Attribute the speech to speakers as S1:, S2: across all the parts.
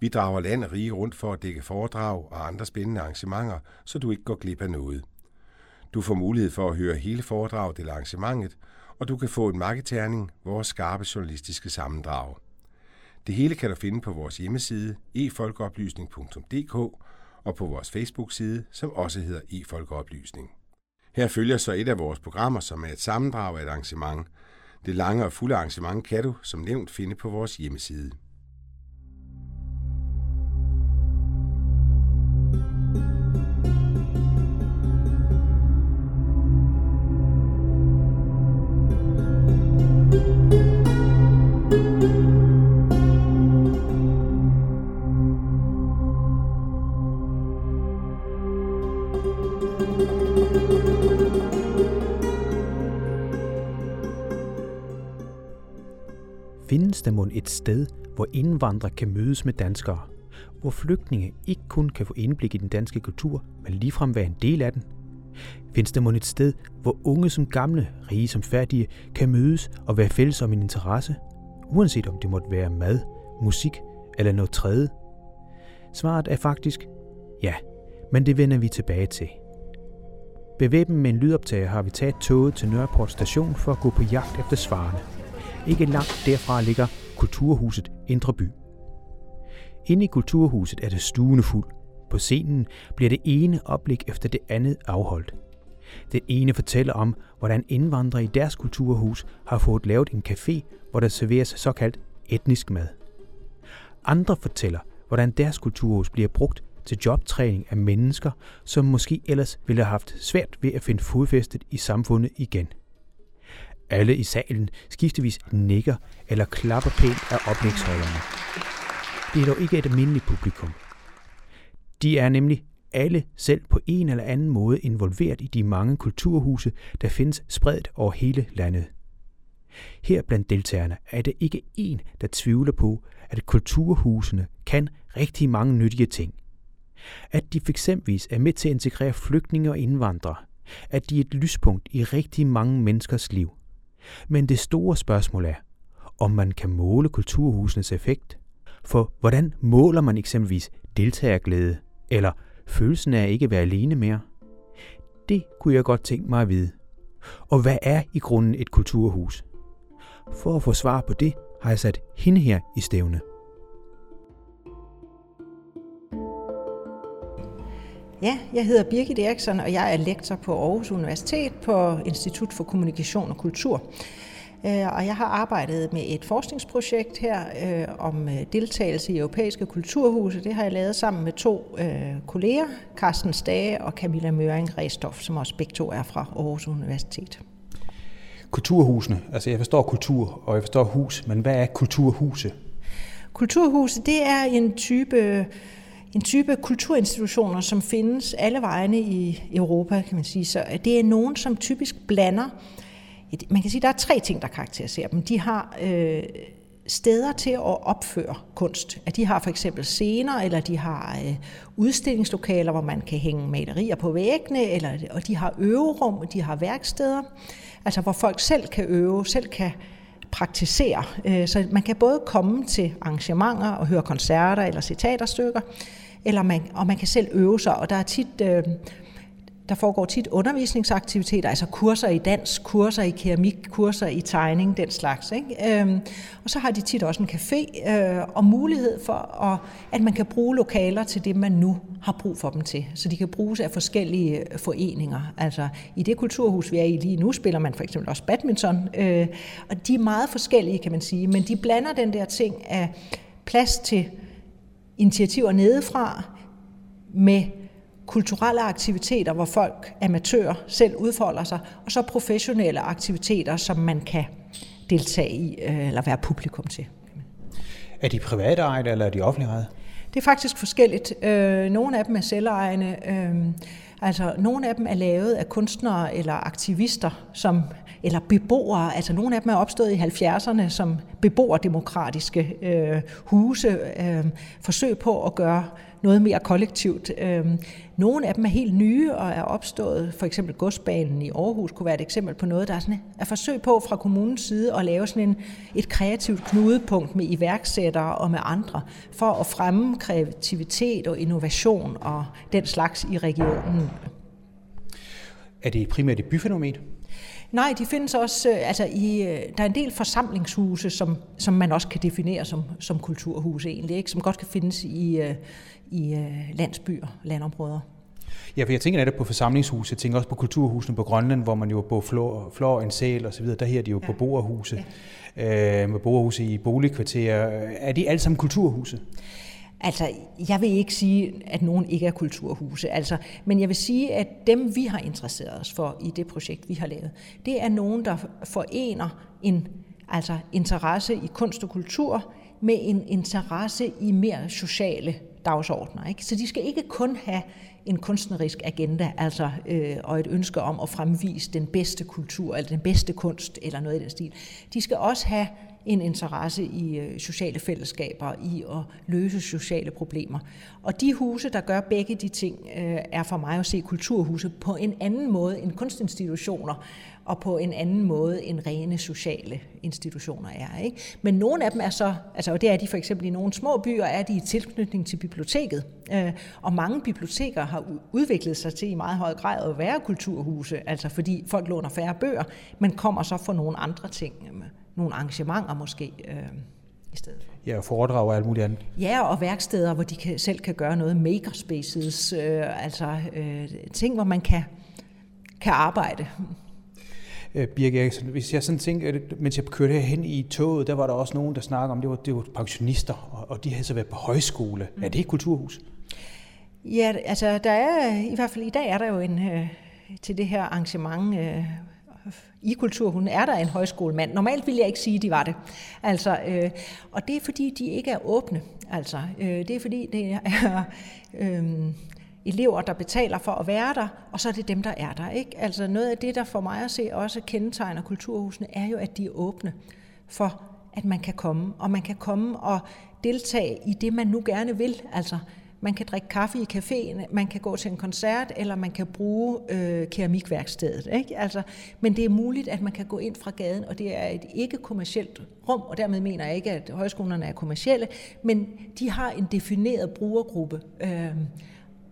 S1: Vi drager land og rige rundt for at dække foredrag og andre spændende arrangementer, så du ikke går glip af noget. Du får mulighed for at høre hele foredraget eller arrangementet, og du kan få en marketerning, vores skarpe journalistiske sammendrag. Det hele kan du finde på vores hjemmeside efolkeoplysning.dk og på vores Facebook-side, som også hedder efolkeoplysning. Her følger så et af vores programmer, som er et sammendrag af et arrangement. Det lange og fulde arrangement kan du, som nævnt, finde på vores hjemmeside.
S2: Findes der mon et sted, hvor indvandrere kan mødes med danskere? Hvor flygtninge ikke kun kan få indblik i den danske kultur, men ligefrem være en del af den? Findes der mon et sted, hvor unge som gamle, rige som færdige, kan mødes og være fælles om en interesse? Uanset om det måtte være mad, musik eller noget tredje? Svaret er faktisk ja, men det vender vi tilbage til. Bevæbnet med en lydoptager har vi taget toget til Nørreport station for at gå på jagt efter svarene. Ikke langt derfra ligger Kulturhuset Indre By. Inde i Kulturhuset er det stuende fuld. På scenen bliver det ene oplæg efter det andet afholdt. Den ene fortæller om, hvordan indvandrere i deres kulturhus har fået lavet en café, hvor der serveres såkaldt etnisk mad. Andre fortæller, hvordan deres kulturhus bliver brugt til jobtræning af mennesker, som måske ellers ville have haft svært ved at finde fodfæstet i samfundet igen. Alle i salen skiftevis nikker eller klapper pænt af oplægsholderne. Det er dog ikke et almindeligt publikum. De er nemlig alle selv på en eller anden måde involveret i de mange kulturhuse, der findes spredt over hele landet. Her blandt deltagerne er det ikke en, der tvivler på, at kulturhusene kan rigtig mange nyttige ting. At de fx er med til at integrere flygtninge og indvandrere. At de er et lyspunkt i rigtig mange menneskers liv. Men det store spørgsmål er, om man kan måle kulturhusenes effekt. For hvordan måler man eksempelvis deltagerglæde, eller følelsen af ikke at være alene mere? Det kunne jeg godt tænke mig at vide. Og hvad er i grunden et kulturhus? For at få svar på det, har jeg sat hende her i stævne.
S3: Ja, jeg hedder Birgit Eriksson, og jeg er lektor på Aarhus Universitet på Institut for Kommunikation og Kultur. Øh, og jeg har arbejdet med et forskningsprojekt her øh, om øh, deltagelse i europæiske kulturhuse. Det har jeg lavet sammen med to øh, kolleger, Carsten Stage og Camilla Møring Restoff, som også begge to er fra Aarhus Universitet.
S2: Kulturhusene, altså jeg forstår kultur, og jeg forstår hus, men hvad er kulturhuse?
S3: Kulturhuse, det er en type en type kulturinstitutioner, som findes alle vegne i Europa, kan man sige. Så det er nogen, som typisk blander. Man kan sige, at der er tre ting, der karakteriserer dem. De har øh, steder til at opføre kunst. At de har for eksempel scener, eller de har øh, udstillingslokaler, hvor man kan hænge malerier på væggene, eller, og de har øverum, og de har værksteder, altså hvor folk selv kan øve, selv kan praktisere. Øh, så man kan både komme til arrangementer og høre koncerter eller citaterstykker, eller man, og man kan selv øve sig, og der er tit... Øh, der foregår tit undervisningsaktiviteter, altså kurser i dans, kurser i keramik, kurser i tegning, den slags. Ikke? Øhm, og så har de tit også en café øh, og mulighed for, at, at man kan bruge lokaler til det, man nu har brug for dem til. Så de kan bruges af forskellige øh, foreninger. Altså i det kulturhus, vi er i lige nu, spiller man for eksempel også badminton. Øh, og de er meget forskellige, kan man sige, men de blander den der ting af plads til initiativer nedefra med kulturelle aktiviteter, hvor folk, amatører, selv udfolder sig, og så professionelle aktiviteter, som man kan deltage i øh, eller være publikum til.
S2: Er de private ejet, eller er de offentlige ejet?
S3: Det er faktisk forskelligt. Øh, nogle af dem er selvejende. Øh, altså, nogle af dem er lavet af kunstnere eller aktivister, som eller beboere, altså nogle af dem er opstået i 70'erne som beboerdemokratiske øh, huse, øh, forsøg på at gøre noget mere kollektivt. Øhm, nogle af dem er helt nye og er opstået, for eksempel godsbanen i Aarhus kunne være et eksempel på noget, der er, sådan, er forsøg på fra kommunens side at lave sådan en, et kreativt knudepunkt med iværksættere og med andre, for at fremme kreativitet og innovation og den slags i regionen.
S2: Er det primært et byfænomen?
S3: Nej, de findes også, øh, altså i, øh, der er en del forsamlingshuse, som, som man også kan definere som, som kulturhuse egentlig, ikke? som godt kan findes i, øh, i landsbyer, landområder.
S2: Ja, for jeg tænker netop på forsamlingshuse, jeg tænker også på kulturhusene på Grønland, hvor man jo på flår, flår en sæl og så videre, der her er de jo ja. på boerhuse, ja. øh, med boerhuse i boligkvarterer. Er de alle sammen kulturhuse?
S3: Altså, jeg vil ikke sige, at nogen ikke er kulturhuse, altså, men jeg vil sige, at dem, vi har interesseret os for i det projekt, vi har lavet, det er nogen, der forener en altså interesse i kunst og kultur med en interesse i mere sociale dagsordner. Ikke? Så de skal ikke kun have en kunstnerisk agenda, altså øh, og et ønske om at fremvise den bedste kultur, eller den bedste kunst, eller noget i den stil. De skal også have en interesse i øh, sociale fællesskaber, i at løse sociale problemer. Og de huse, der gør begge de ting, øh, er for mig at se kulturhuse på en anden måde end kunstinstitutioner, og på en anden måde end rene sociale institutioner er. Ikke? Men nogle af dem er så, altså, og det er de for eksempel i nogle små byer, er de i tilknytning til biblioteket. Øh, og mange biblioteker har udviklet sig til i meget høj grad at være kulturhuse, altså fordi folk låner færre bøger, men kommer så for nogle andre ting nogle arrangementer måske øh, i stedet for.
S2: Ja, og foredrag og alt muligt andet.
S3: Ja, og værksteder, hvor de kan, selv kan gøre noget, makerspaces, øh, altså øh, ting, hvor man kan, kan arbejde.
S2: Øh, Birgit Eriksen, hvis jeg sådan tænker, mens jeg kørte herhen i toget, der var der også nogen, der snakkede om, det var, det var pensionister, og, og de havde så været på højskole. Mm. Er det et kulturhus?
S3: Ja, altså der er, i hvert fald i dag er der jo en, øh, til det her arrangement, øh, i Kulturhunden er der en højskolemand. Normalt vil jeg ikke sige, at de var det. Altså, øh, og det er fordi, de ikke er åbne. Altså, øh, det er fordi, det er øh, elever, der betaler for at være der, og så er det dem, der er der. Ikke? Altså noget af det, der for mig at se også kendetegner kulturhusene, er jo, at de er åbne for, at man kan komme, og man kan komme og deltage i det, man nu gerne vil. Altså, man kan drikke kaffe i caféen, man kan gå til en koncert, eller man kan bruge øh, keramikværkstedet. Ikke? Altså, men det er muligt, at man kan gå ind fra gaden, og det er et ikke-kommercielt rum, og dermed mener jeg ikke, at højskolerne er kommercielle, men de har en defineret brugergruppe, øh,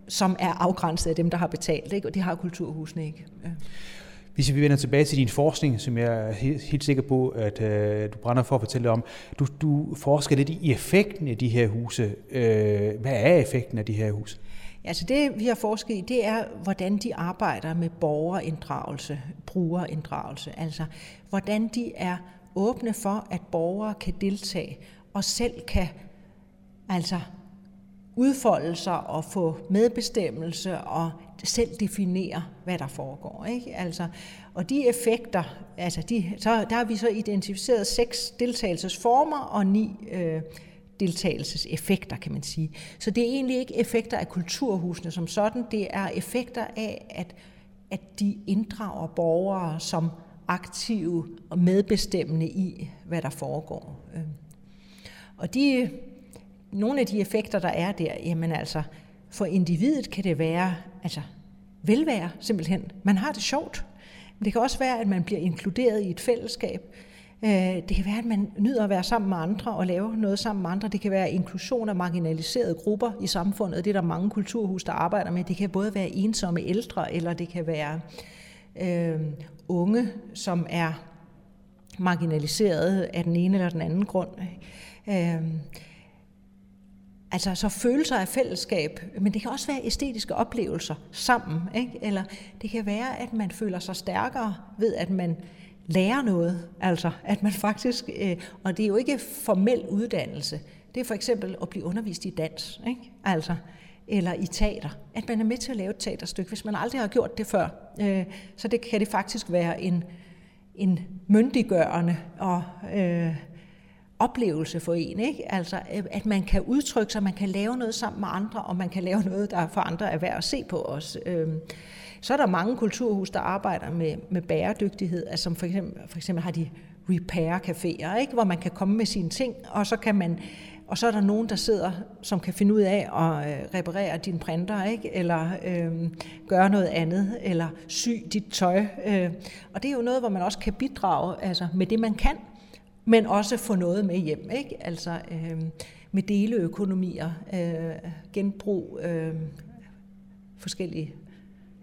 S3: som er afgrænset af dem, der har betalt, ikke? og det har kulturhusene ikke. Øh.
S2: Hvis vi vender tilbage til din forskning, som jeg er helt sikker på, at øh, du brænder for at fortælle om, du, du forsker lidt i effekten af de her huse. Øh, hvad er effekten af de her huse?
S3: Altså det, vi har forsket i, det er, hvordan de arbejder med borgerinddragelse, brugerinddragelse. Altså, hvordan de er åbne for, at borgere kan deltage og selv kan altså udfolde sig og få medbestemmelse og selv definere, hvad der foregår. Ikke? Altså, og de effekter, altså de, så, der har vi så identificeret seks deltagelsesformer og ni øh, deltagelseseffekter, kan man sige. Så det er egentlig ikke effekter af kulturhusene som sådan, det er effekter af, at, at de inddrager borgere som aktive og medbestemmende i, hvad der foregår. Øh. Og de, nogle af de effekter, der er der, jamen altså, for individet kan det være altså, velvære simpelthen. Man har det sjovt. Men det kan også være, at man bliver inkluderet i et fællesskab. Øh, det kan være, at man nyder at være sammen med andre og lave noget sammen med andre. Det kan være inklusion af marginaliserede grupper i samfundet. Det er der mange kulturhus, der arbejder med. Det kan både være ensomme ældre, eller det kan være øh, unge, som er marginaliserede af den ene eller den anden grund. Øh, Altså så følelser af fællesskab, men det kan også være æstetiske oplevelser sammen. Ikke? Eller det kan være, at man føler sig stærkere ved, at man lærer noget. Altså at man faktisk, øh, og det er jo ikke formel uddannelse, det er for eksempel at blive undervist i dans, ikke? Altså, eller i teater. At man er med til at lave et teaterstykke, hvis man aldrig har gjort det før. Øh, så det kan det faktisk være en, en myndiggørende og... Øh, oplevelse for en, ikke? Altså, øh, at man kan udtrykke sig, man kan lave noget sammen med andre, og man kan lave noget, der for andre er værd at se på os. Øhm, så er der mange kulturhus, der arbejder med, med bæredygtighed, altså som for eksempel, for eksempel har de repair-caféer, ikke? hvor man kan komme med sine ting, og så kan man og så er der nogen, der sidder, som kan finde ud af at øh, reparere din printer, ikke? eller øh, gøre noget andet, eller sy dit tøj. Øh. Og det er jo noget, hvor man også kan bidrage altså med det, man kan, men også få noget med hjem. Ikke? Altså øh, med deleøkonomier, øh, genbrug, øh, forskellige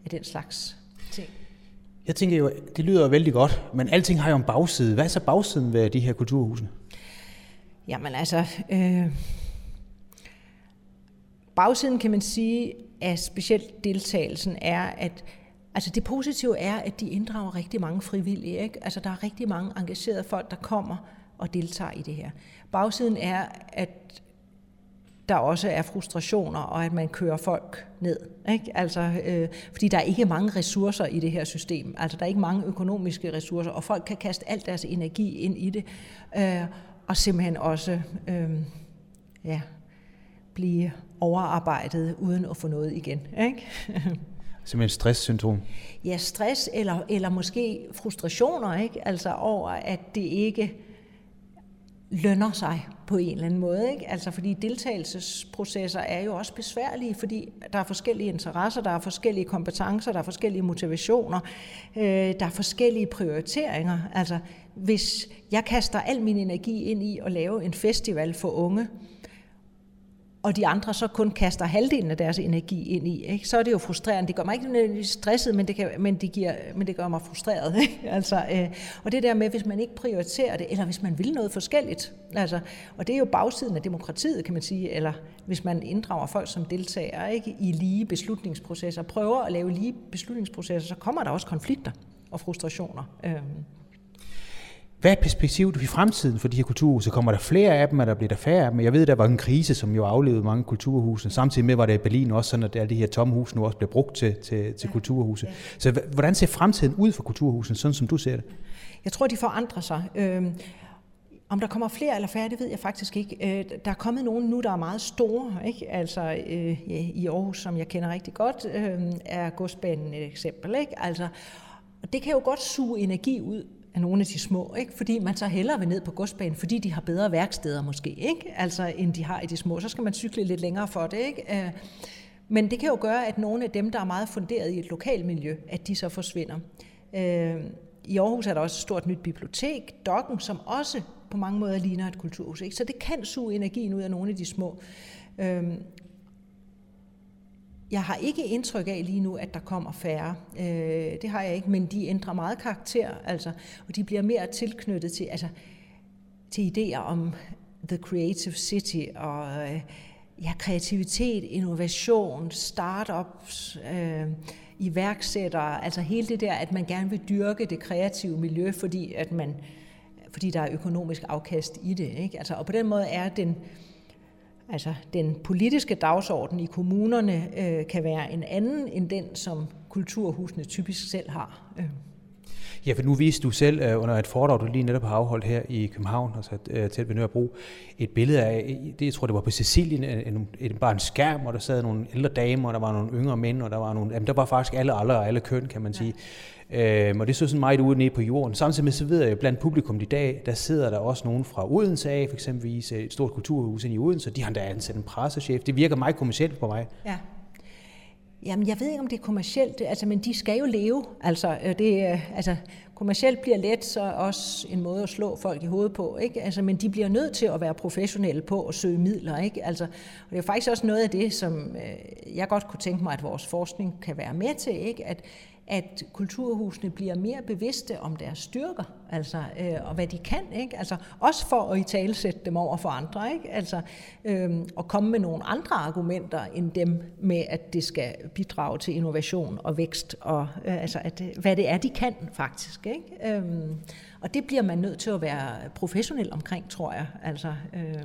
S3: af den slags ting.
S2: Jeg tænker jo, det lyder vældig godt, men alting har jo en bagside. Hvad er så bagsiden ved de her kulturhusene?
S3: Jamen altså, øh, bagsiden kan man sige, at specielt deltagelsen er, at altså det positive er, at de inddrager rigtig mange frivillige. Ikke? Altså der er rigtig mange engagerede folk, der kommer og deltager i det her. Bagsiden er, at der også er frustrationer, og at man kører folk ned. Ikke? Altså, øh, fordi der er ikke mange ressourcer i det her system. Altså, der er ikke mange økonomiske ressourcer, og folk kan kaste al deres energi ind i det. Øh, og simpelthen også øh, ja, blive overarbejdet uden at få noget igen. Ikke?
S2: Simpelthen stresssyndrom?
S3: Ja, stress eller, eller måske frustrationer, ikke? altså over, at det ikke lønner sig på en eller anden måde. Ikke? Altså fordi deltagelsesprocesser er jo også besværlige, fordi der er forskellige interesser, der er forskellige kompetencer, der er forskellige motivationer, øh, der er forskellige prioriteringer. Altså hvis jeg kaster al min energi ind i at lave en festival for unge, og de andre så kun kaster halvdelen af deres energi ind i, ikke? så er det jo frustrerende. Det gør mig ikke nødvendigvis stresset, men det, kan, men det, giver, men det gør mig frustreret. Ikke? Altså, øh, og det der med, hvis man ikke prioriterer det, eller hvis man vil noget forskelligt, altså, og det er jo bagsiden af demokratiet, kan man sige, eller hvis man inddrager folk som deltagere ikke? i lige beslutningsprocesser, prøver at lave lige beslutningsprocesser, så kommer der også konflikter og frustrationer. Øh.
S2: Hvad er perspektivet i fremtiden for de her kulturhuse? Kommer der flere af dem, eller bliver der færre af dem? Jeg ved, der var en krise, som jo aflevede mange kulturhuse. Samtidig med var det i Berlin også sådan, at de her tomme huse nu også bliver brugt til, til, til ja. kulturhuse. Så hvordan ser fremtiden ud for kulturhusene, sådan som du ser det?
S3: Jeg tror, de forandrer sig. Øhm, om der kommer flere eller færre, det ved jeg faktisk ikke. Øh, der er kommet nogen nu, der er meget store. Ikke? Altså øh, i Aarhus, som jeg kender rigtig godt, øh, er godsbanen et eksempel. Ikke? Altså, og det kan jo godt suge energi ud af nogle af de små, ikke? fordi man så hellere vil ned på godsbanen, fordi de har bedre værksteder måske, ikke? Altså, end de har i de små. Så skal man cykle lidt længere for det. Ikke? Øh, men det kan jo gøre, at nogle af dem, der er meget funderet i et lokalt miljø, at de så forsvinder. Øh, I Aarhus er der også et stort nyt bibliotek, Dokken, som også på mange måder ligner et kulturhus. Ikke? Så det kan suge energien ud af nogle af de små. Øh, jeg har ikke indtryk af lige nu, at der kommer færre. Øh, det har jeg ikke, men de ændrer meget karakter, altså, og de bliver mere tilknyttet til, altså, til idéer om the creative city og øh, ja, kreativitet, innovation, startups, øh, iværksættere, altså hele det der, at man gerne vil dyrke det kreative miljø, fordi, at man, fordi der er økonomisk afkast i det. Ikke? Altså, og på den måde er den, Altså den politiske dagsorden i kommunerne øh, kan være en anden end den, som kulturhusene typisk selv har. Øh.
S2: Ja, for nu viste du selv uh, under et foredrag, du lige netop har afholdt her i København, altså uh, tæt ved Nørrebro, et billede af, det, jeg tror det var på Sicilien, en, en, bare en skærm, hvor der sad nogle ældre damer, og der var nogle yngre mænd, og der var nogle, jamen, der var faktisk alle aldre og alle køn, kan man sige. Øhm, og det så sådan meget ude nede på jorden. Samtidig med, så ved jeg, blandt publikum i dag, der sidder der også nogen fra Odense af, for eksempelvis et stort kulturhus i Odense, de har endda ansat en pressechef. Det virker meget kommercielt på mig.
S3: Ja. Jamen, jeg ved ikke, om det er kommercielt, altså, men de skal jo leve. Altså, øh, det, øh, altså, kommercielt bliver let så også en måde at slå folk i hovedet på, ikke? Altså, men de bliver nødt til at være professionelle på at søge midler. Ikke? Altså, og det er faktisk også noget af det, som øh, jeg godt kunne tænke mig, at vores forskning kan være med til, ikke? At, at kulturhusene bliver mere bevidste om deres styrker, altså, øh, og hvad de kan, ikke? Altså, også for at i talesætte dem over for andre, ikke? Altså, øh, og komme med nogle andre argumenter end dem med, at det skal bidrage til innovation og vækst, og øh, altså, at, øh, hvad det er, de kan faktisk. Ikke? Øh, og det bliver man nødt til at være professionel omkring, tror jeg, altså, øh,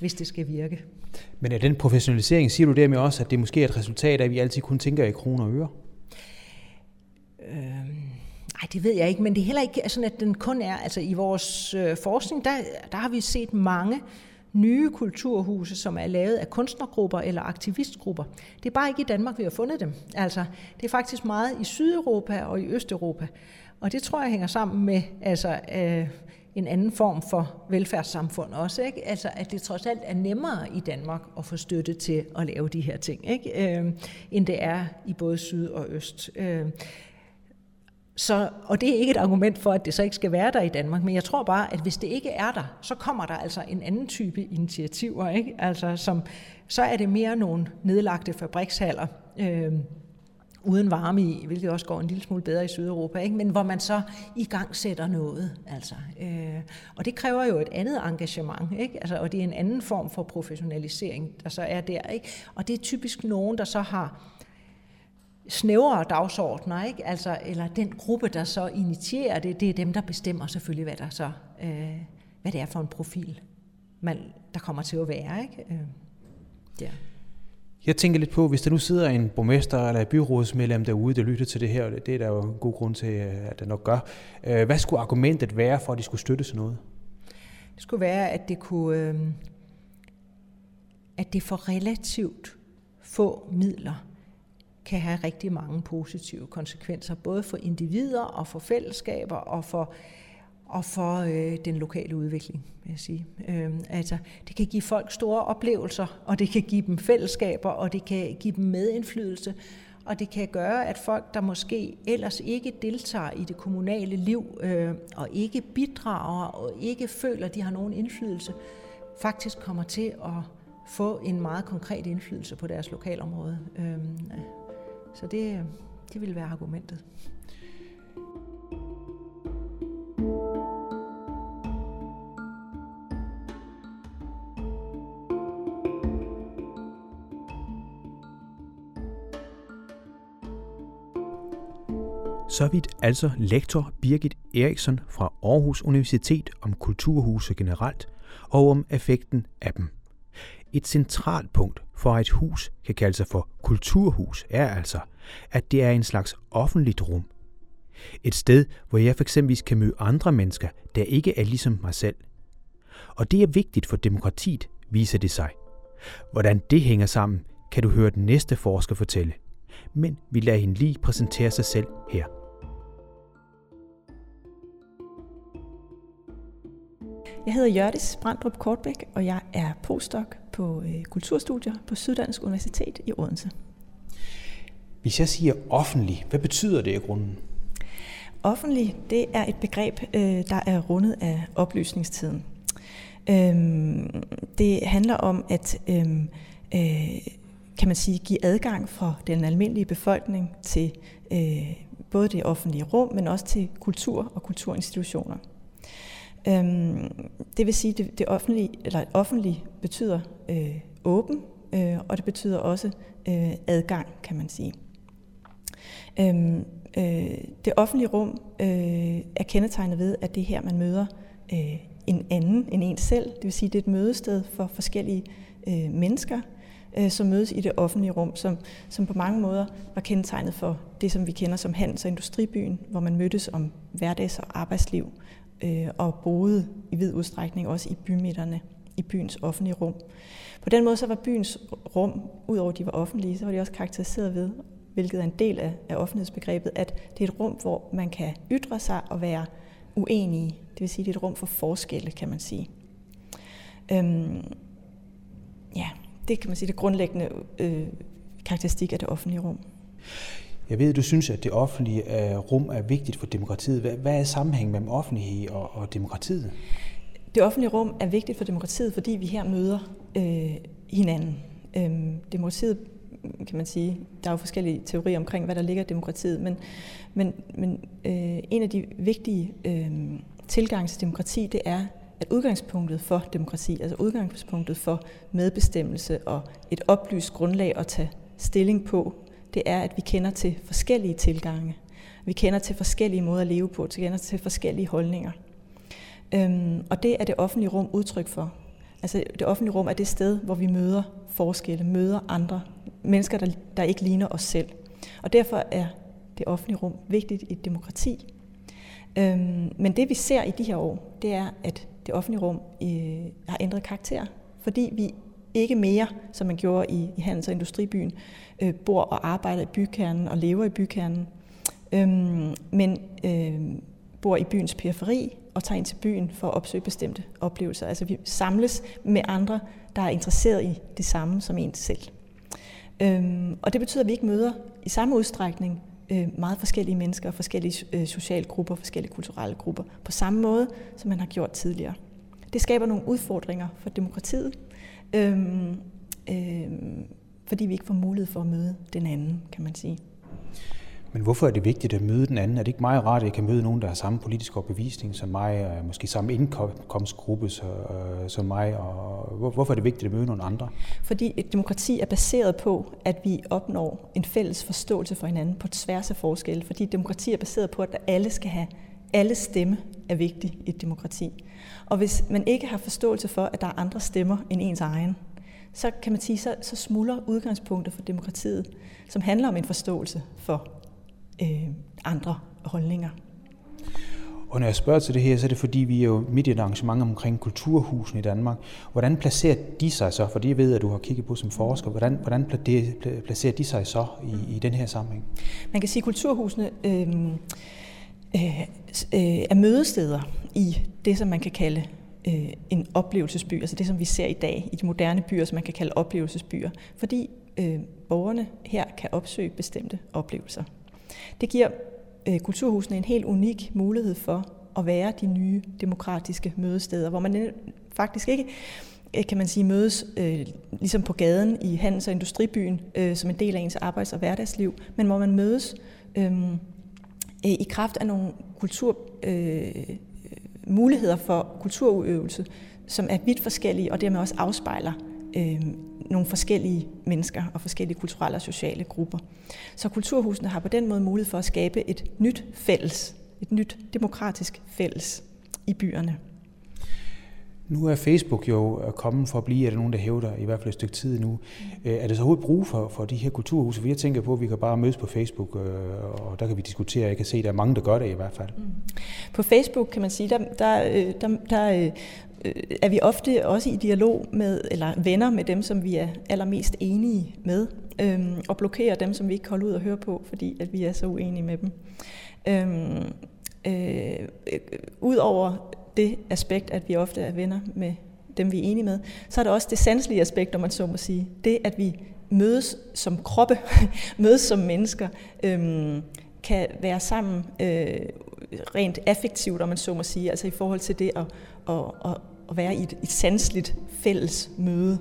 S3: hvis det skal virke.
S2: Men er den professionalisering, siger du dermed også, at det måske er et resultat af, at vi altid kun tænker i kroner og øre?
S3: Nej, det ved jeg ikke, men det er heller ikke sådan, at den kun er, altså i vores øh, forskning, der, der har vi set mange nye kulturhuse, som er lavet af kunstnergrupper eller aktivistgrupper. Det er bare ikke i Danmark, vi har fundet dem. Altså, det er faktisk meget i Sydeuropa og i Østeuropa. Og det tror jeg hænger sammen med altså, øh, en anden form for velfærdssamfund også. Ikke? Altså, at det trods alt er nemmere i Danmark at få støtte til at lave de her ting, ikke? Øh, end det er i både syd og øst. Øh, så, og det er ikke et argument for, at det så ikke skal være der i Danmark, men jeg tror bare, at hvis det ikke er der, så kommer der altså en anden type initiativer. Ikke? Altså, som, så er det mere nogle nedlagte fabrikshaller, øh, uden varme i, hvilket også går en lille smule bedre i Sydeuropa, ikke? men hvor man så i gang sætter noget. Altså. Øh, og det kræver jo et andet engagement, ikke? Altså, og det er en anden form for professionalisering, der så er der. Ikke? Og det er typisk nogen, der så har snævere dagsordner, ikke? Altså, eller den gruppe, der så initierer det, det er dem, der bestemmer selvfølgelig, hvad, der så, øh, hvad det er for en profil, man, der kommer til at være. Ikke? Øh,
S2: ja. Jeg tænker lidt på, hvis der nu sidder en borgmester eller et byrådsmedlem derude, der lytter til det her, det er der jo en god grund til, at det nok gør. Øh, hvad skulle argumentet være for, at de skulle støtte sådan noget?
S3: Det skulle være, at det kunne, øh, at det for relativt få midler kan have rigtig mange positive konsekvenser, både for individer og for fællesskaber og for, og for øh, den lokale udvikling, vil jeg sige. Øh, altså, det kan give folk store oplevelser, og det kan give dem fællesskaber, og det kan give dem medindflydelse, og det kan gøre, at folk, der måske ellers ikke deltager i det kommunale liv, øh, og ikke bidrager, og ikke føler, at de har nogen indflydelse, faktisk kommer til at få en meget konkret indflydelse på deres lokalområde. Øh, så det, øh, det vil være argumentet.
S2: Så vidt altså lektor Birgit Eriksson fra Aarhus Universitet om kulturhuse generelt og om effekten af dem. Et centralt punkt for at et hus kan kalde sig for kulturhus er altså, at det er en slags offentligt rum. Et sted, hvor jeg for eksempel kan møde andre mennesker, der ikke er ligesom mig selv. Og det er vigtigt for demokratiet, viser det sig. Hvordan det hænger sammen, kan du høre den næste forsker fortælle. Men vi lader hende lige præsentere sig selv her.
S4: Jeg hedder Jørdis Brandrup Kortbæk, og jeg er postdoc på øh, kulturstudier på Syddansk Universitet i Odense.
S2: Hvis jeg siger offentlig, hvad betyder det i grunden?
S4: Offentlig, det er et begreb, øh, der er rundet af oplysningstiden. Øhm, det handler om at øhm, øh, kan man sige, give adgang for den almindelige befolkning til både det offentlige rum, men også til kultur og kulturinstitutioner. Øhm, det vil sige, det, det offentlige, eller offentlige betyder øh, åben, øh, og det betyder også øh, adgang, kan man sige. Øhm, øh, det offentlige rum øh, er kendetegnet ved, at det er her, man møder øh, en anden end en selv. Det vil sige, det er et mødested for forskellige øh, mennesker, øh, som mødes i det offentlige rum, som, som på mange måder var kendetegnet for det, som vi kender som handels- og industribyen, hvor man mødtes om hverdags- og arbejdsliv, øh, og boede i vid udstrækning også i bymidterne, i byens offentlige rum. På den måde så var byens rum, udover at de var offentlige, så var de også karakteriseret ved, hvilket er en del af, af offentlighedsbegrebet, at det er et rum, hvor man kan ytre sig og være uenige. Det vil sige, det er et rum for forskelle, kan man sige. Øhm, ja, det kan man sige, det grundlæggende øh, karakteristik af det offentlige rum.
S2: Jeg ved, du synes, at det offentlige øh, rum er vigtigt for demokratiet. Hvad, er sammenhængen mellem offentlighed og, og demokratiet?
S4: Det offentlige rum er vigtigt for demokratiet, fordi vi her møder øh, hinanden. Øh, demokratiet, kan man sige, der er jo forskellige teorier omkring, hvad der ligger i demokratiet, men, men, men øh, en af de vigtige øh, tilgange til demokrati, det er, at udgangspunktet for demokrati, altså udgangspunktet for medbestemmelse og et oplyst grundlag at tage stilling på, det er, at vi kender til forskellige tilgange. Vi kender til forskellige måder at leve på, vi kender til forskellige holdninger. Øhm, og det er det offentlige rum udtryk for. Altså det offentlige rum er det sted, hvor vi møder forskelle, møder andre mennesker, der, der ikke ligner os selv. Og derfor er det offentlige rum vigtigt i et demokrati. Øhm, men det vi ser i de her år, det er, at det offentlige rum øh, har ændret karakter, fordi vi ikke mere, som man gjorde i, i handels- og industribyen, øh, bor og arbejder i bykernen og lever i bykernen, øhm, men øh, bor i byens periferi og tager ind til byen for at opsøge bestemte oplevelser. Altså vi samles med andre, der er interesseret i det samme som en selv. Øhm, og det betyder, at vi ikke møder i samme udstrækning øh, meget forskellige mennesker, forskellige øh, sociale grupper, forskellige kulturelle grupper, på samme måde, som man har gjort tidligere. Det skaber nogle udfordringer for demokratiet, øhm, øhm, fordi vi ikke får mulighed for at møde den anden, kan man sige.
S2: Men hvorfor er det vigtigt at møde den anden? Er det ikke meget rart, at jeg kan møde nogen, der har samme politisk overbevisning som mig, og måske samme indkomstgruppe som mig? Og hvorfor er det vigtigt at møde nogle andre?
S4: Fordi et demokrati er baseret på, at vi opnår en fælles forståelse for hinanden på tværs af forskelle. Fordi demokrati er baseret på, at alle skal have alle stemme er vigtig i et demokrati. Og hvis man ikke har forståelse for, at der er andre stemmer end ens egen, så kan man sige, så, så smuldrer udgangspunktet for demokratiet, som handler om en forståelse for øh, andre holdninger.
S2: Og når jeg spørger til det her, så er det fordi, vi er jo midt i et arrangement omkring kulturhusen i Danmark. Hvordan placerer de sig så, for det ved at du har kigget på som forsker, hvordan, hvordan placerer de sig så i, i den her sammenhæng?
S4: Man kan sige, at kulturhusene øh, Øh, øh, er mødesteder i det, som man kan kalde øh, en oplevelsesby, altså det, som vi ser i dag i de moderne byer, som man kan kalde oplevelsesbyer, fordi øh, borgerne her kan opsøge bestemte oplevelser. Det giver øh, kulturhusene en helt unik mulighed for at være de nye demokratiske mødesteder, hvor man faktisk ikke øh, kan man sige, mødes øh, ligesom på gaden i handels- og industribyen øh, som en del af ens arbejds- og hverdagsliv, men hvor man mødes øh, Øh, i kraft af nogle kultur, øh, muligheder for kulturudøvelse, som er vidt forskellige og dermed også afspejler øh, nogle forskellige mennesker og forskellige kulturelle og sociale grupper. Så kulturhusene har på den måde mulighed for at skabe et nyt fælles, et nyt demokratisk fælles i byerne.
S2: Nu er Facebook jo kommet for at blive, er der nogen, der hævder i hvert fald et stykke tid nu. Mm. Er det så overhovedet brug for, for de her kulturhuse? For jeg tænker på, at vi kan bare mødes på Facebook, øh, og der kan vi diskutere. Jeg kan se, at der er mange, der gør det i hvert fald. Mm.
S4: På Facebook kan man sige, der, der, øh, der, der øh, er vi ofte også i dialog med, eller venner med dem, som vi er allermest enige med, øhm, og blokerer dem, som vi ikke kan holde ud og høre på, fordi at vi er så uenige med dem. Øhm, øh, Udover det aspekt, at vi ofte er venner med dem, vi er enige med, så er der også det sanselige aspekt, om man så må sige. Det, at vi mødes som kroppe, mødes som mennesker, øhm, kan være sammen øh, rent affektivt, om man så må sige, altså i forhold til det at, at, at, at være i et, et sansligt fælles møde.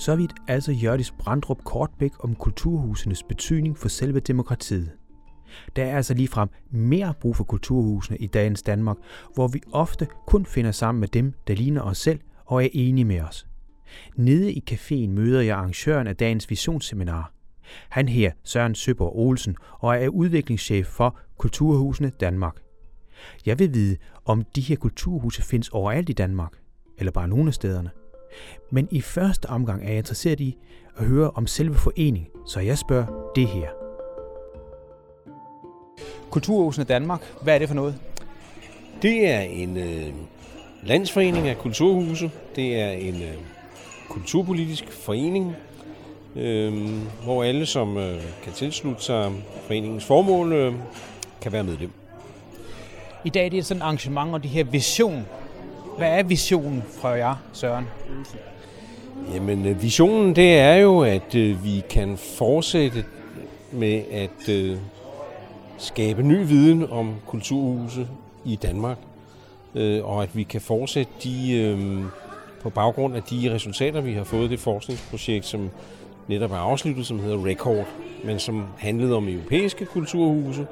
S2: Så vidt altså Jørdis Brandrup Kortbæk om kulturhusenes betydning for selve demokratiet. Der er altså ligefrem mere brug for kulturhusene i dagens Danmark, hvor vi ofte kun finder sammen med dem, der ligner os selv og er enige med os. Nede i caféen møder jeg arrangøren af dagens visionsseminar. Han her Søren Søborg Olsen og er udviklingschef for Kulturhusene Danmark. Jeg vil vide, om de her kulturhuse findes overalt i Danmark, eller bare nogle af stederne. Men i første omgang er jeg interesseret i at høre om selve foreningen, så jeg spørger det her. Kulturhusen af Danmark, hvad er det for noget?
S5: Det er en øh, landsforening af kulturhuse. Det er en øh, kulturpolitisk forening, øh, hvor alle, som øh, kan tilslutte sig foreningens formål, øh, kan være medlem.
S2: I dag er det sådan et arrangement og det her vision hvad er visionen fra jer, Søren?
S5: Jamen, øh, visionen det er jo, at øh, vi kan fortsætte med at øh, skabe ny viden om kulturhuse i Danmark, øh, og at vi kan fortsætte de, øh, på baggrund af de resultater, vi har fået det forskningsprojekt, som netop er afsluttet, som hedder Record, men som handlede om europæiske kulturhuse,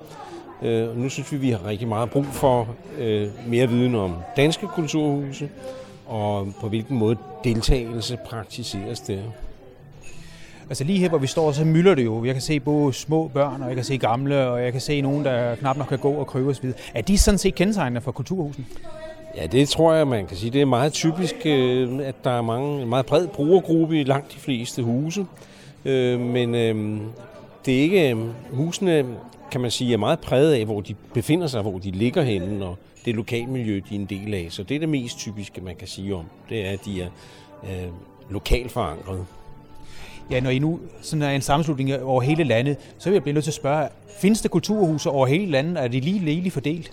S5: Øh, nu synes vi, vi har rigtig meget brug for øh, mere viden om danske kulturhuse, og på hvilken måde deltagelse praktiseres der.
S2: Altså lige her, hvor vi står, så mylder det jo. Jeg kan se både små børn, og jeg kan se gamle, og jeg kan se nogen, der knap nok kan gå og krybe osv. Er de sådan set kendetegnende for kulturhusen?
S5: Ja, det tror jeg, man kan sige. Det er meget typisk, øh, at der er mange, en meget bred brugergruppe i langt de fleste huse. Øh, men øh, det er ikke... Husene, kan man sige, er meget præget af, hvor de befinder sig, hvor de ligger henne, og det lokalmiljø, de er en del af. Så det er det mest typiske, man kan sige om. Det er, at de er øh, lokalt forankret.
S2: Ja, når I nu sådan er en sammenslutning over hele landet, så vil jeg blive nødt til at spørge, findes der kulturhuse over hele landet? Er de lige lige fordelt?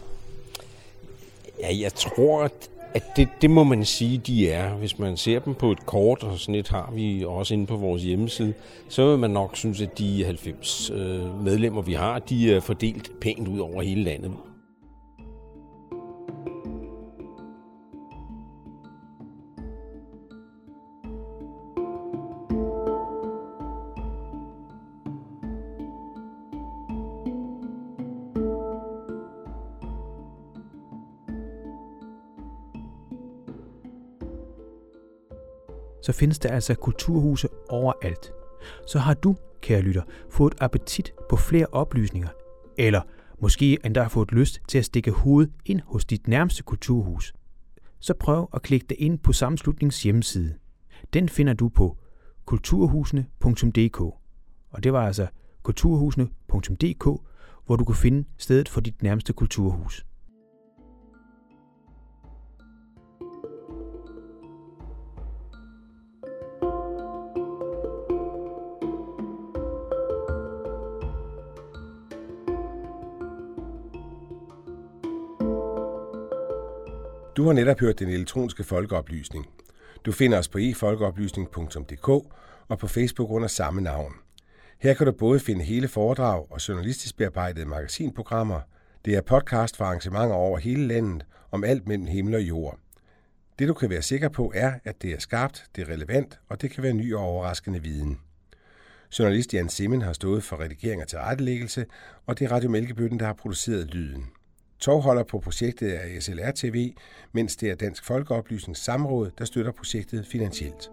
S5: Ja, jeg tror, at det, det må man sige, de er. Hvis man ser dem på et kort, og sådan et har vi også inde på vores hjemmeside, så vil man nok synes, at de 90 øh, medlemmer, vi har, de er fordelt pænt ud over hele landet.
S2: Så findes der altså kulturhuse overalt. Så har du, kære lytter, fået appetit på flere oplysninger, eller måske endda har fået lyst til at stikke hovedet ind hos dit nærmeste kulturhus. Så prøv at klikke dig ind på sammenslutningens hjemmeside. Den finder du på kulturhusene.dk. Og det var altså kulturhusene.dk, hvor du kan finde stedet for dit nærmeste kulturhus.
S1: Du har netop hørt den elektroniske folkeoplysning. Du finder os på efolkeoplysning.dk og på Facebook under samme navn. Her kan du både finde hele foredrag og journalistisk bearbejdede magasinprogrammer. Det er podcast for arrangementer over hele landet om alt mellem himmel og jord. Det du kan være sikker på er, at det er skarpt, det er relevant, og det kan være ny og overraskende viden. Journalist Jan Simmen har stået for redigering og tilrettelæggelse, og det er Radio Mælkebøtten, der har produceret lyden. Tovholder på projektet er SLR TV, mens det er Dansk Folkeoplysnings Samråd, der støtter projektet finansielt.